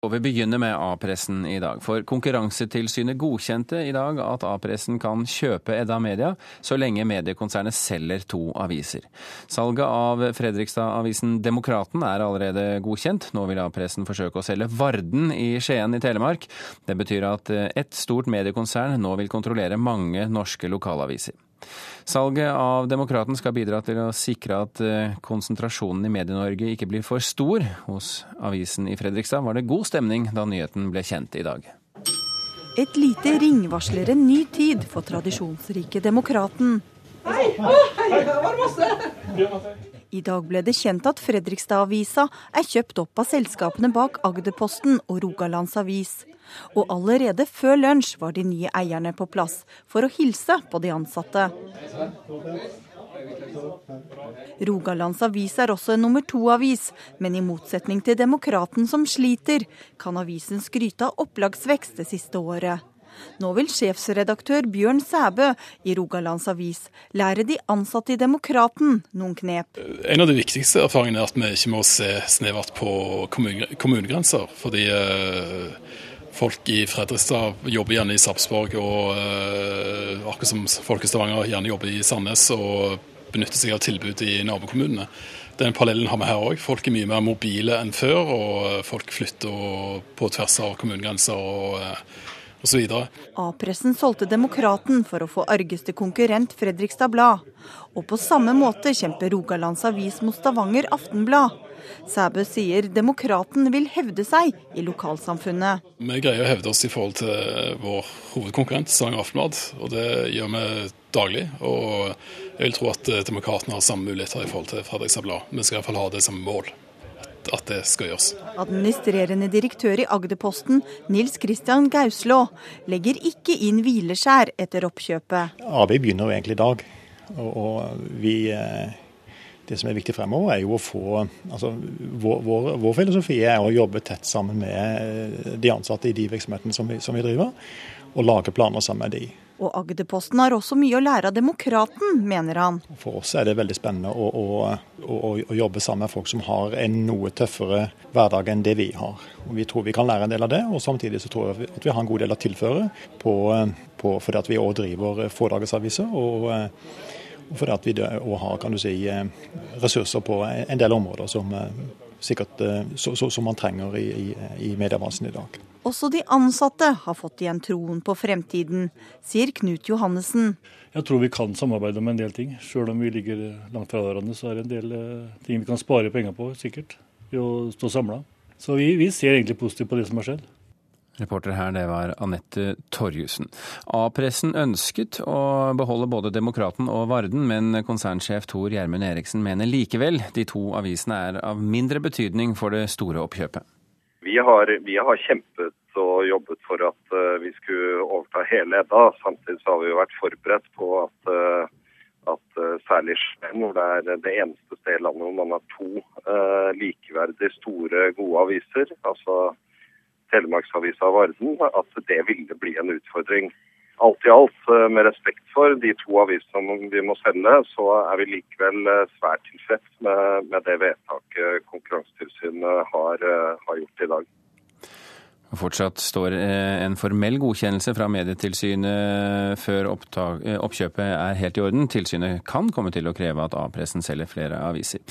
Og Vi begynner med A-pressen i dag. For Konkurransetilsynet godkjente i dag at A-pressen kan kjøpe Edda Media, så lenge mediekonsernet selger to aviser. Salget av Fredrikstad-avisen Demokraten er allerede godkjent. Nå vil A-pressen forsøke å selge Varden i Skien i Telemark. Det betyr at ett stort mediekonsern nå vil kontrollere mange norske lokalaviser. Salget av Demokraten skal bidra til å sikre at eh, konsentrasjonen i Medie-Norge ikke blir for stor. Hos avisen i Fredrikstad var det god stemning da nyheten ble kjent i dag. Et lite ring varsler en ny tid for tradisjonsrike Demokraten. Hei! hei, var det masse? I dag ble det kjent at Fredrikstad-avisa er kjøpt opp av selskapene bak Agderposten og Rogalands Avis. Og allerede før lunsj var de nye eierne på plass for å hilse på de ansatte. Rogalands Avis er også en nummer to-avis, men i motsetning til Demokraten som sliter, kan avisen skryte av opplagsvekst det siste året. Nå vil sjefsredaktør Bjørn Sæbø i Rogalands Avis lære de ansatte i Demokraten noen knep. En av de viktigste erfaringene er at vi ikke må se snevert på kommunegrenser. fordi uh, Folk i Fredrikstad jobber gjerne i Sarpsborg, og uh, akkurat som folk i Stavanger gjerne jobber i Sandnes og benytter seg av tilbud i nabokommunene. Den parallellen har vi her òg. Folk er mye mer mobile enn før, og folk flytter på tvers av kommunegrenser. og uh, osv. A-pressen solgte Demokraten for å få argeste konkurrent Fredrikstad Blad. Og på samme måte kjemper Rogalands Avis mot Stavanger Aftenblad. Sæbø sier Demokraten vil hevde seg i lokalsamfunnet. Vi greier å hevde oss i forhold til vår hovedkonkurrent Stavanger Aftenblad, og det gjør vi daglig. Og jeg vil tro at Demokraten har samme muligheter i forhold til Fredrikstad Blad. Vi skal iallfall ha det som mål at det skal gjøres. Administrerende direktør i Agderposten, Nils Kristian Gauslå, legger ikke inn hvileskjær etter oppkjøpet. Arbeidet begynner jo egentlig i dag. og vi, eh, Det som er viktig fremover, er jo å få altså, vår, vår, vår, filosofi er å jobbe tett sammen med eh, de ansatte i de virksomhetene som vi, som vi driver, og lage planer sammen med de. Og Agderposten har også mye å lære av Demokraten, mener han. For oss er det veldig spennende å, å, å, å jobbe sammen med folk som har en noe tøffere hverdag enn det vi har. Og vi tror vi kan lære en del av det, og samtidig så tror jeg at vi har en god del å tilføre på, på, fordi at vi òg driver fådagersaviser. og og fordi at vi har si, ressurser på en del områder som, sikkert, så, så, som man trenger i, i, i mediebransjen i dag. Også de ansatte har fått igjen troen på fremtiden, sier Knut Johannessen. Jeg tror vi kan samarbeide om en del ting. Selv om vi ligger langt fra hverandre, så er det en del eh, ting vi kan spare penger på, sikkert, ved å stå samla. Så vi, vi, ser egentlig positivt på det som har skjedd. Reporter her, det var Anette Torjussen. A-pressen ønsket å beholde både Demokraten og Varden, men konsernsjef Tor Gjermund Eriksen mener likevel de to avisene er av mindre betydning for det store oppkjøpet. Vi har, vi har, kjempet og jobbet for at uh, vi skulle overta hele Edda. Samtidig har vi jo vært forberedt på at, uh, at uh, særlig Skien, hvor det er det eneste stedet i landet hvor man har to likeverdig store, gode aviser, altså Telemarksavisa og Varden, at det ville bli en utfordring. Alt i alt, med respekt for de to avisene vi må selge, så er vi likevel svært tilfreds med, med det vedtaket Konkurransetilsynet har, har gjort i dag. Fortsatt står eh, en formell godkjennelse fra Medietilsynet før opptak, eh, oppkjøpet er helt i orden. Tilsynet kan komme til å kreve at A-pressen selger flere aviser.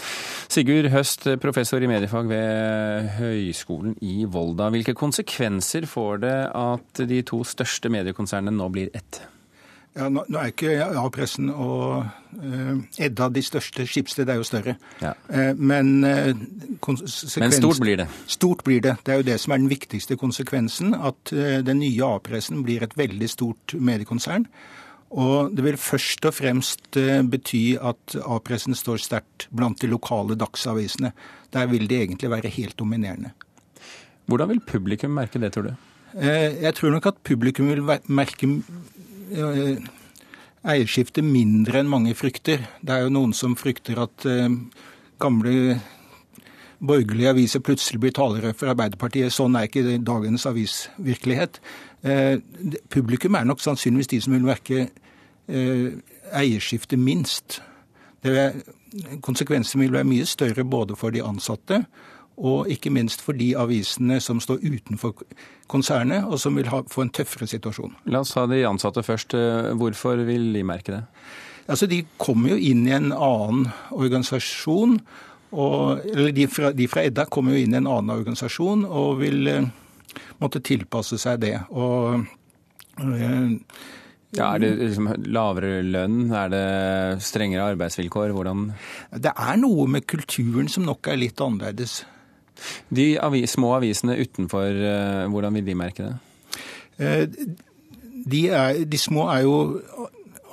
Sigurd Høst, professor i mediefag ved Høgskolen i Volda. Hvilke konsekvenser får det at de to største mediekonsernene nå blir ett? Ja, nå, nå er ikke A-pressen og uh, Edda de største. Skipsted er jo større. Ja. Uh, men uh, Men stort blir det? Stort blir det. Det er jo det som er den viktigste konsekvensen. At den nye A-pressen blir et veldig stort mediekonsern. Og det vil først og fremst bety at A-pressen står sterkt blant de lokale dagsavisene. Der vil de egentlig være helt dominerende. Hvordan vil publikum merke det, tror du? Jeg tror nok at publikum vil merke eierskifte mindre enn mange frykter. Det er jo noen som frykter at eh, gamle borgerlige aviser plutselig blir talere for Arbeiderpartiet. Sånn er ikke dagens avisvirkelighet. Eh, publikum er nok sannsynligvis de som vil merke eierskifte minst. Konsekvensene vil være mye større både for de ansatte Og ikke minst for de avisene som står utenfor konsernet, og som vil ha, få en tøffere situasjon. La oss ta de ansatte først. Hvorfor vil de merke det? Altså, De kommer jo inn i en annen organisasjon. Og, eller de fra, de fra, Edda kommer jo inn i en annen organisasjon og vil eh, måtte tilpasse seg det. Og eh, ja, Er det liksom lavere lønn? Er det strengere arbeidsvilkår? Hvordan Det er noe med kulturen som nok er litt annerledes. De avis, små avisene utenfor, eh, hvordan vil de merke det? Eh, de, er, de små er jo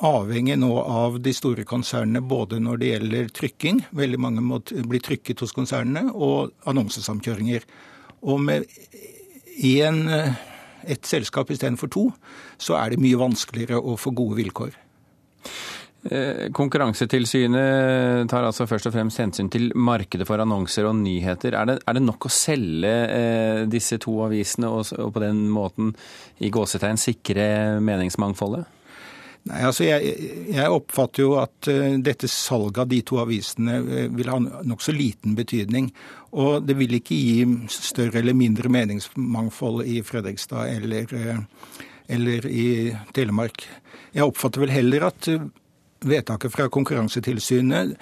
avhengig nå av de store konsernene både når det gjelder trykking, veldig mange må bli trykket hos konsernene, og annonsesamkjøringer. Og med én ett selskap istedenfor to, så er det mye vanskeligere å få gode vilkår. Eh, Konkurransetilsynet tar altså først og fremst hensyn til markedet for annonser og nyheter. Er det, er det nok å selge eh, disse to avisene og, og, på den måten i gåsetegn sikre meningsmangfoldet? Nei, altså jeg, jeg, oppfatter jo at uh, dette salget av de to avisene vil ha nokså liten betydning. Og det vil ikke gi større eller mindre meningsmangfold i Fredrikstad eller, eller i Telemark. Jeg oppfatter vel heller at vedtaket fra Konkurransetilsynet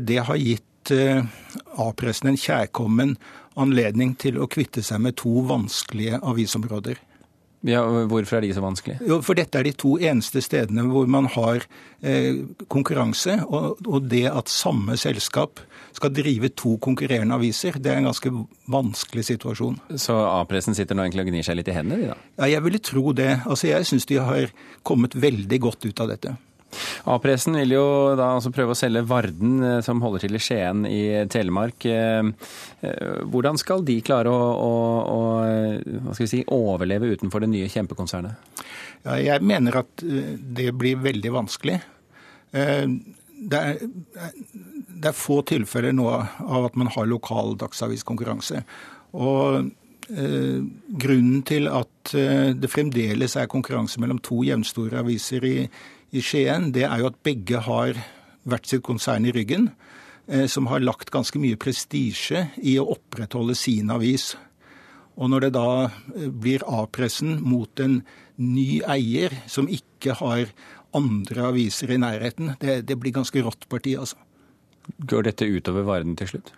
det har gitt A-pressen en kjærkommen anledning til å kvitte seg med to vanskelige avisområder. Ja, Hvorfor er de så vanskelige? Jo, for Dette er de to eneste stedene hvor man har eh, konkurranse. Og, og, det at samme selskap skal drive to konkurrerende aviser, det er en ganske vanskelig situasjon. Så A-pressen sitter nå egentlig og gnir seg litt i hendene? de da? Ja, Jeg ville tro det. Altså, Jeg syns de har kommet veldig godt ut av dette. A-pressen vil jo da altså prøve å selge Varden, eh, som holder til i Skien i Telemark. Eh, eh, hvordan skal de klare å, å, å si, overleve utenfor det nye kjempekonsernet? Ja, jeg mener at det blir veldig vanskelig. Det er, det er få tilfeller nå av at man har lokal dagsaviskonkurranse. Og eh, grunnen til at det fremdeles er konkurranse mellom to jevnstore aviser i, i Skien, det er jo at begge har hvert sitt konsern i ryggen, eh, som har lagt ganske mye prestisje i å opprettholde sin avis. Og når det da eh, blir A-pressen mot en ny eier som ikke har andre aviser i nærheten, det, det blir ganske rått parti, altså. Går dette utover Varden til slutt?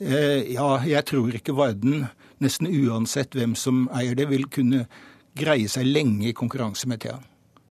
Eh, ja, jeg tror ikke Varden, nesten uansett hvem som eier det, vil kunne greie seg lenge i konkurranse med Thea.